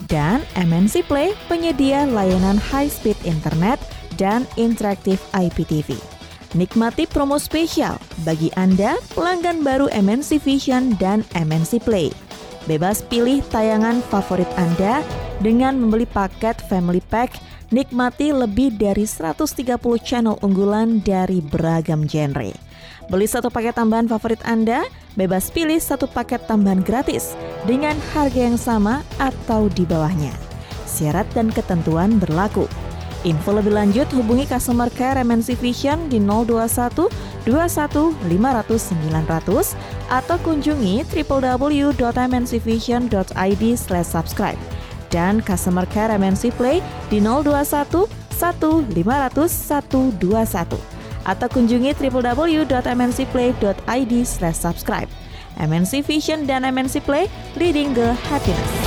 Dan MNC Play, penyedia layanan high-speed internet dan interaktif IPTV. Nikmati promo spesial bagi Anda pelanggan baru MNC Vision dan MNC Play. Bebas pilih tayangan favorit Anda dengan membeli paket Family Pack nikmati lebih dari 130 channel unggulan dari beragam genre. Beli satu paket tambahan favorit Anda, bebas pilih satu paket tambahan gratis dengan harga yang sama atau di bawahnya. Syarat dan ketentuan berlaku. Info lebih lanjut hubungi customer care MNC Vision di 021 21 500 900 atau kunjungi www.mncvision.id subscribe dan customer care MNC Play di 021 1 500 121 atau kunjungi www.mncplay.id subscribe. MNC Vision dan MNC Play leading the happiness.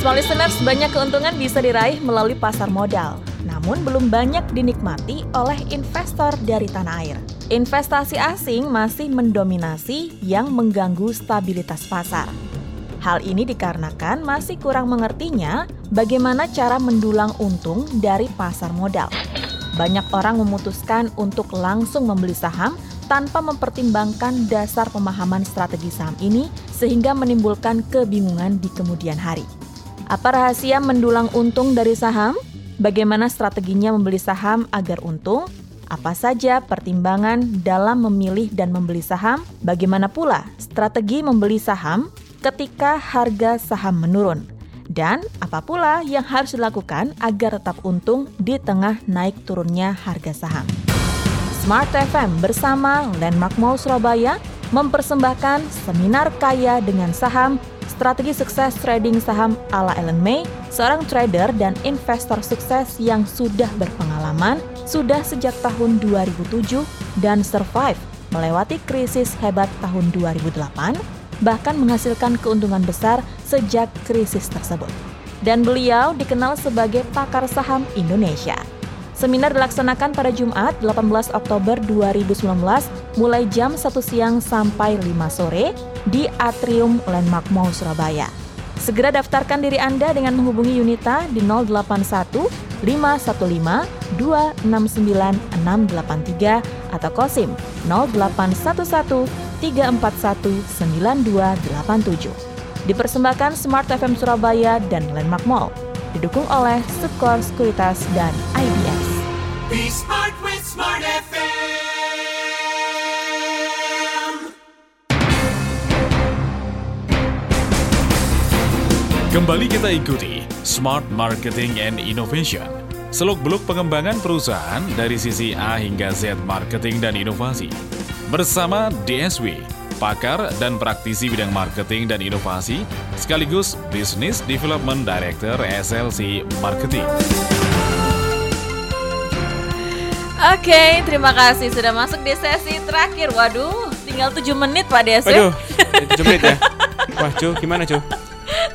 Small listeners, banyak keuntungan bisa diraih melalui pasar modal, namun belum banyak dinikmati oleh investor dari tanah air. Investasi asing masih mendominasi yang mengganggu stabilitas pasar. Hal ini dikarenakan masih kurang mengertinya bagaimana cara mendulang untung dari pasar modal. Banyak orang memutuskan untuk langsung membeli saham tanpa mempertimbangkan dasar pemahaman strategi saham ini sehingga menimbulkan kebingungan di kemudian hari. Apa rahasia mendulang untung dari saham? Bagaimana strateginya membeli saham agar untung? Apa saja pertimbangan dalam memilih dan membeli saham? Bagaimana pula strategi membeli saham ketika harga saham menurun? Dan apa pula yang harus dilakukan agar tetap untung di tengah naik turunnya harga saham? Smart FM bersama Landmark Mall Surabaya mempersembahkan seminar kaya dengan saham strategi sukses trading saham ala Ellen May, seorang trader dan investor sukses yang sudah berpengalaman sudah sejak tahun 2007 dan survive melewati krisis hebat tahun 2008 bahkan menghasilkan keuntungan besar sejak krisis tersebut. Dan beliau dikenal sebagai pakar saham Indonesia. Seminar dilaksanakan pada Jumat 18 Oktober 2019 mulai jam 1 siang sampai 5 sore di Atrium Landmark Mall Surabaya. Segera daftarkan diri Anda dengan menghubungi Yunita di 081 515 269 683 atau Kosim 0811 341 9287. Dipersembahkan Smart FM Surabaya dan Landmark Mall. Didukung oleh Sekor Sekuritas dan IBS. Be smart with Smart FM. Kembali kita ikuti Smart Marketing and Innovation. Seluk-beluk pengembangan perusahaan dari sisi A hingga Z marketing dan inovasi. Bersama DSW, pakar dan praktisi bidang marketing dan inovasi, sekaligus Business Development Director SLC Marketing. Oke, terima kasih sudah masuk di sesi terakhir. Waduh, tinggal 7 menit Pak Des. Waduh, 7 menit ya. [laughs] Wah, Jo, gimana Jo?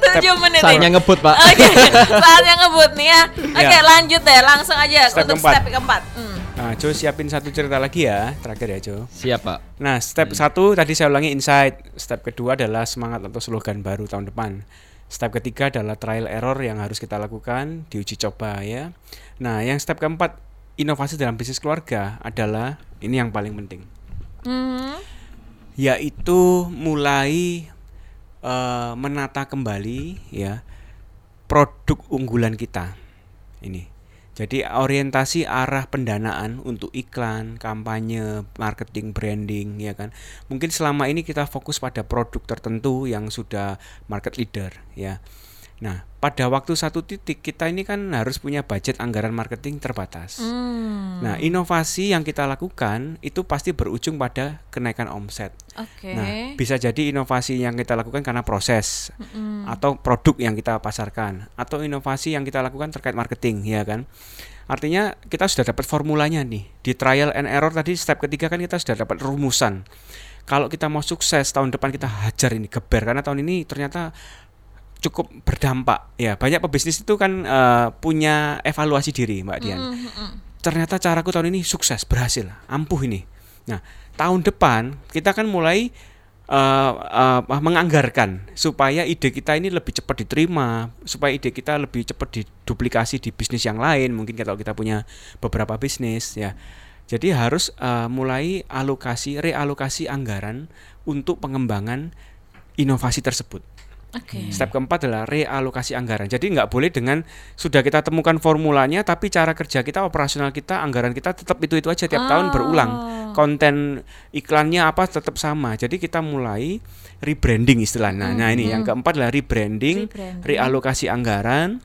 7 menit. Saatnya ngebut, Pak. Oke, [laughs] saatnya ngebut nih ya. Oke, Ya. lanjut deh, langsung aja Step untuk keempat. step keempat. Hmm. Nah, Jo siapin satu cerita lagi ya, terakhir ya Jo. Siap, Pak. Nah, step satu tadi saya ulangi insight. Step kedua adalah semangat atau slogan baru tahun depan. Step ketiga adalah trial error yang harus kita lakukan, diuji coba ya. Nah, yang step keempat, inovasi dalam bisnis keluarga adalah ini yang paling penting. Hmm. Yaitu mulai eh, menata kembali ya produk unggulan kita. Ini. Jadi orientasi arah pendanaan untuk iklan, kampanye, marketing, branding ya kan. Mungkin selama ini kita fokus pada produk tertentu yang sudah market leader ya. Nah, pada waktu satu titik kita ini kan harus punya budget anggaran marketing terbatas. Hmm. Nah, inovasi yang kita lakukan itu pasti berujung pada kenaikan omset. Oke. Nah, bisa jadi inovasi yang kita lakukan karena proses atau produk yang kita pasarkan atau inovasi yang kita lakukan terkait marketing, ya kan? Artinya kita sudah dapat formulanya nih. Di trial and error tadi step ketiga kan kita sudah dapat rumusan. Kalau kita mau sukses tahun depan kita hajar ini geber karena tahun ini ternyata cukup berdampak. Ya, banyak pebisnis itu kan eh, punya evaluasi diri, Mbak Dian. Ternyata caraku tahun ini sukses berhasil ampuh ini. Nah tahun depan kita kan mulai eh, eh, menganggarkan supaya ide kita ini lebih cepat diterima supaya ide kita lebih cepat diduplikasi di bisnis yang lain mungkin kalau kita punya beberapa bisnis ya. Jadi harus eh, mulai alokasi realokasi anggaran untuk pengembangan inovasi tersebut Oke. Step keempat adalah realokasi anggaran. Jadi nggak boleh dengan sudah kita temukan formulanya, tapi cara kerja kita, operasional kita, anggaran kita tetap itu itu aja tiap tahun berulang. Konten iklannya apa tetap sama. Jadi kita mulai rebranding istilahnya. Nah ini yang keempat adalah rebranding, Rebranding. realokasi anggaran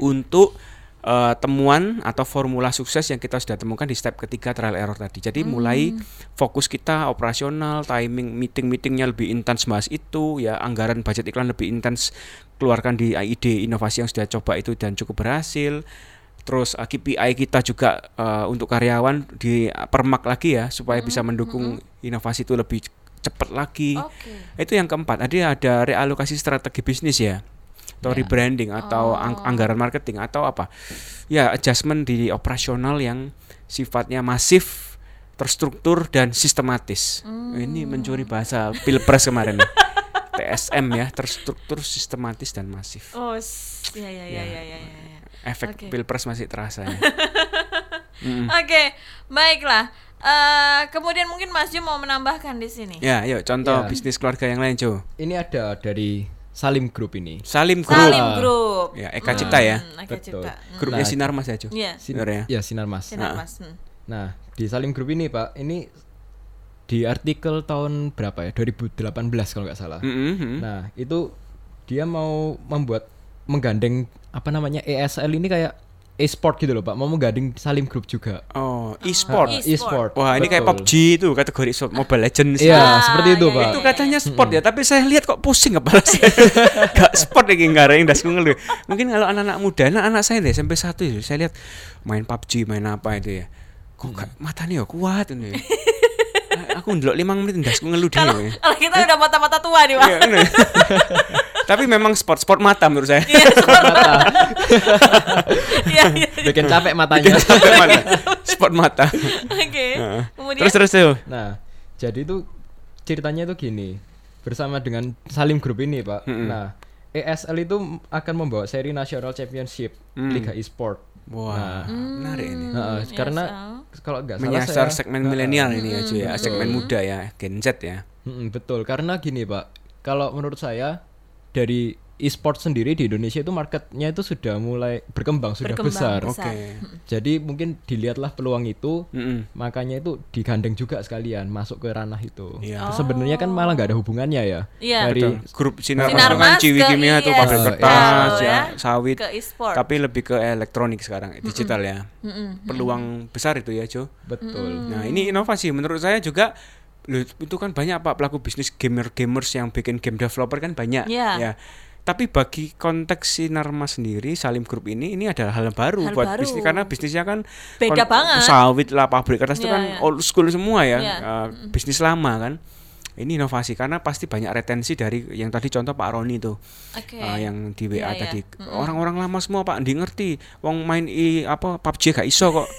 untuk eh, temuan atau formula sukses yang kita sudah temukan di step ketiga trial error tadi. Jadi mulai fokus kita operasional, timing meeting-meetingnya lebih intens bahas itu, ya anggaran budget iklan lebih intens keluarkan di ide inovasi yang sudah coba itu dan cukup berhasil. Terus eh, KPI kita juga eh, untuk karyawan dipermak lagi ya supaya bisa mendukung inovasi itu lebih cepat lagi. Oke. Itu yang keempat. Ada ada realokasi strategi bisnis ya. Atau Ya. rebranding atau ang- anggaran marketing atau apa. Ya, adjustment di operasional yang sifatnya masif, terstruktur dan sistematis. Ini mencuri bahasa Pilpres kemarin. [laughs] TSM ya, terstruktur, sistematis dan masif. Oh, s- ya ya ya ya ya. ya, ya. Efek Oke. Pilpres masih terasa ya. [laughs] Oke, baiklah. Eh, kemudian mungkin Mas Jo mau menambahkan di sini. ya, yuk contoh Ya. bisnis keluarga yang lain, Jo. Ini ada dari Salim Group ini. Salim Group. Salim Group. Ya, Eka Cipta ya. Hmm, Eka Betul. Cipta. Hmm. Grupnya Nah. Sinar Mas ya, Jo. Iya. Sin- Benar ya? ya Sinar Mas. Sinar Nah. Mas. Hmm. Nah, di Salim Group ini Pak, ini di artikel tahun berapa ya? 2018 kalau nggak salah. Mm. Nah, itu dia mau membuat menggandeng apa namanya ESL ini kayak e-sport gitu loh Pak, mau menggandeng Salim Group juga. Oh, e-sport. Ah, E-sport. e-sport. Wah, ini kayak. PUBG itu kategori e-sport Mobile Legends. Iya, Ah, seperti itu iya, Pak. Itu katanya sport ya, tapi saya lihat kok pusing kepala saya. [laughs] Gak sport lagi yang das ngeluh. Mungkin kalau anak-anak muda, anak-anak saya deh sampai satu itu saya lihat main PUBG, main apa itu ya. Kok gak matanya ya kuat ini. [laughs] Aku ndelok 5 menit ndasku ngeluh dia. Kalau ya. kalau kita udah mata-mata tua nih, Pak. Iya. [laughs] Tapi memang sport sport mata menurut saya. Iya, [laughs] iya, iya. Bikin capek matanya. Sport mata. Sport mata. Oke. Kemudian Terus terus tuh. Nah, jadi itu ceritanya itu gini. Bersama dengan Salim Group ini, Pak. Mm-mm. Nah, ESL itu akan membawa seri National Championship Mm. Liga e-sport. Wah, menarik ini. Nah, Hmm, karena kalau nggak salah Menyasar saya- segmen Nah, milenial ini ya, cuy ya, segmen muda ya, Gen Z ya. Mm-mm, betul, karena gini, Pak. Kalau menurut saya dari e-sport sendiri di Indonesia itu marketnya itu sudah mulai berkembang, sudah Berkembang besar. besar. Oke. Jadi mungkin dilihatlah peluang itu, Mm-mm. makanya itu digandeng juga sekalian masuk ke ranah itu. Iya. Sebenarnya kan malah nggak ada hubungannya ya. Iya. Dari Betul. grup sinar, Sinar Mas itu kan Mas ciwi ke kimia tuh iya, pabrik iya. kertas ya, ya. sawit ke e-sport. tapi lebih ke elektronik sekarang digital ya peluang besar itu ya Jo Betul. nah ini inovasi menurut saya juga loh, itu kan banyak pak pelaku bisnis gamer gamers yang bikin game developer kan banyak Iya. ya tapi bagi konteks Sinarma sendiri Salim Group ini ini adalah hal baru Hal buat baru. bisnis karena bisnisnya kan Beda banget. sawit lah pabrik kertas itu Iya, kan iya. old school semua ya Iya. eh, bisnis lama kan ini inovasi karena pasti banyak retensi dari yang tadi contoh Pak Roni tuh Oke. uh, yang di WA Iya, iya. tadi orang-orang lama semua Pak di ngerti wong main i apa PUBG gak iso kok [laughs]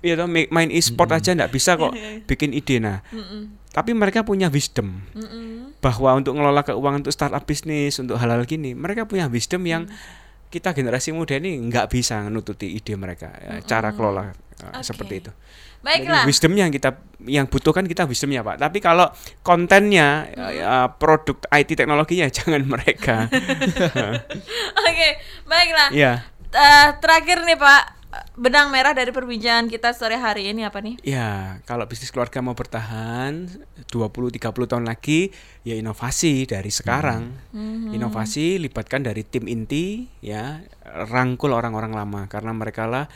Iya toh ma- main e-sport aja ndak bisa kok [laughs] bikin ide nah tapi mereka punya wisdom Mm-mm. Bahwa untuk ngelola keuangan untuk startup bisnis untuk hal-hal gini mereka punya wisdom yang Mm. kita generasi muda ini nggak bisa nututi ide mereka ya, cara kelola uh, Oke. seperti itu Baiklah. Jadi wisdomnya yang kita yang butuhkan kita wisdomnya pak. Tapi kalau kontennya Hmm. ya, produk IT teknologinya [laughs] jangan mereka. [laughs] Oke, baiklah. Iya. Eh, terakhir nih Pak, benang merah dari perbincangan kita sore hari ini apa nih? Ya, kalau bisnis keluarga mau bertahan 20-30 tahun lagi, ya inovasi dari sekarang. Inovasi libatkan dari tim inti, ya rangkul orang-orang lama karena mereka lah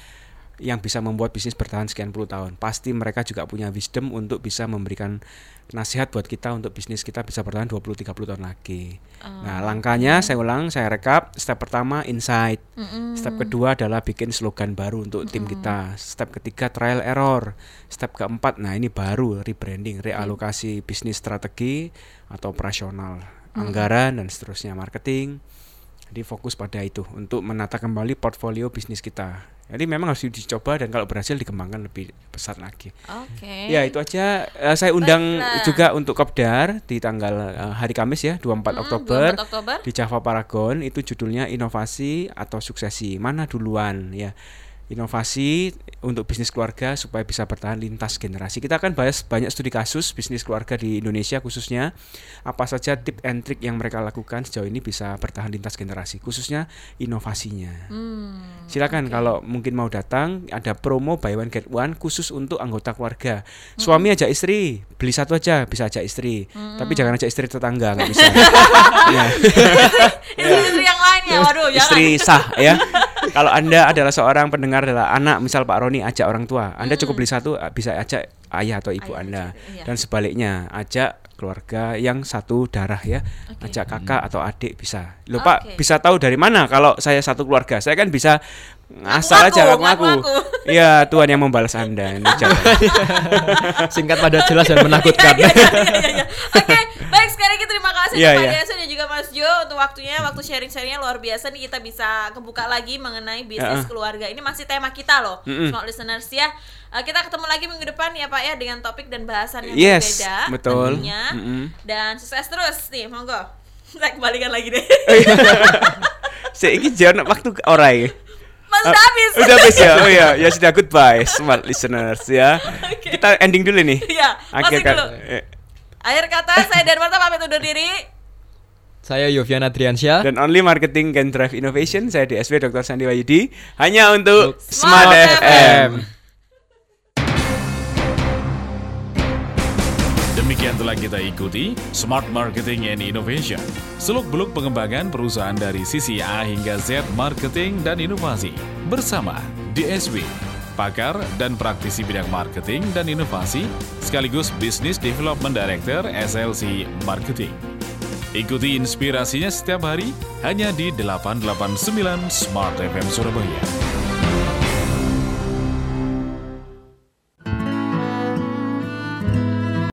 yang bisa membuat bisnis bertahan sekian puluh tahun. Pasti mereka juga punya wisdom untuk bisa memberikan nasihat buat kita untuk bisnis kita bisa bertahan 20-30 tahun lagi. Nah, langkahnya saya ulang, saya rekap. Step pertama insight. Step kedua adalah bikin slogan baru untuk tim kita. Step ketiga trial error. Step keempat, nah ini baru rebranding, realokasi bisnis strategi atau operasional, anggaran dan seterusnya marketing. Jadi fokus pada itu untuk menata kembali portfolio bisnis kita. Jadi memang harus dicoba dan kalau berhasil dikembangkan lebih besar lagi. Oke. Ya itu aja. Eh, saya undang Baiklah. juga untuk Kopdar di tanggal eh, hari Kamis ya 24 Hmm, Oktober 24 Oktober. di Java Paragon itu judulnya inovasi atau suksesi mana duluan ya inovasi untuk bisnis keluarga supaya bisa bertahan lintas generasi. Kita akan bahas banyak studi kasus bisnis keluarga di Indonesia khususnya apa saja tip and trick yang mereka lakukan sejauh ini bisa bertahan lintas generasi, khususnya inovasinya. Hmm, Silakan kalau mungkin mau datang ada promo buy one get one khusus untuk anggota keluarga. Suami ajak istri, beli satu aja bisa ajak istri. Tapi jangan ajak istri tetangga nggak [laughs] bisa. Ya. Istri-istri yang lain ya, waduh, jangan. Istri sah ya. [laughs] Kalau Anda adalah seorang pendengar adalah anak, misal Pak Roni ajak orang tua, Anda cukup beli satu eh, bisa ajak ayah atau ibu Ayah, Anda. iya. Dan sebaliknya, ajak keluarga yang satu darah ya. Oke. Ajak kakak atau adik bisa. Loh Pak, Oke. bisa tahu dari mana kalau saya satu keluarga? Saya kan bisa ngasal aja ngaku. ngaku-ngaku. Iya, Tuhan yang membalas Anda. Ini [laughs] jangan. Singkat padat jelas dan menakutkan. Iya, iya, iya, iya. Oke, baik sekali lagi terima kasih Pak Jo untuk waktunya, waktu sharing-sharingnya luar biasa nih kita bisa kebuka lagi mengenai bisnis Heeh. keluarga. Ini masih tema kita loh, Mm-mm. smart listeners ya. Eh, kita ketemu lagi minggu depan ya Pak ya dengan topik dan bahasan yang Yes, berbeda betul. tentunya. Mm-mm. Dan sukses terus nih, monggo. [laughs] Saya kembalikan lagi deh. [laughs] Saya ingin jangan waktu orang Mas Ah, udah habis. Udah habis ya. Oh ya, [laughs] ya sudah goodbye smart listeners ya. Kita ending dulu nih. Iya, Akhir dulu. eh, Akhir kata saya Darmata pamit undur diri. Saya Yoviana Triansyah. Dan only marketing can drive innovation. Saya DSW Dr. Sandi Wahyudi hanya untuk Smart Smart, FM. FM. Demikian telah kita ikuti Smart Marketing and Innovation. Seluk-beluk pengembangan perusahaan dari sisi A hingga Z marketing dan inovasi bersama DSW, pakar dan praktisi bidang marketing dan inovasi sekaligus Business Development Director SLC Marketing. Ikuti inspirasinya setiap hari hanya di 889 Smart FM Surabaya.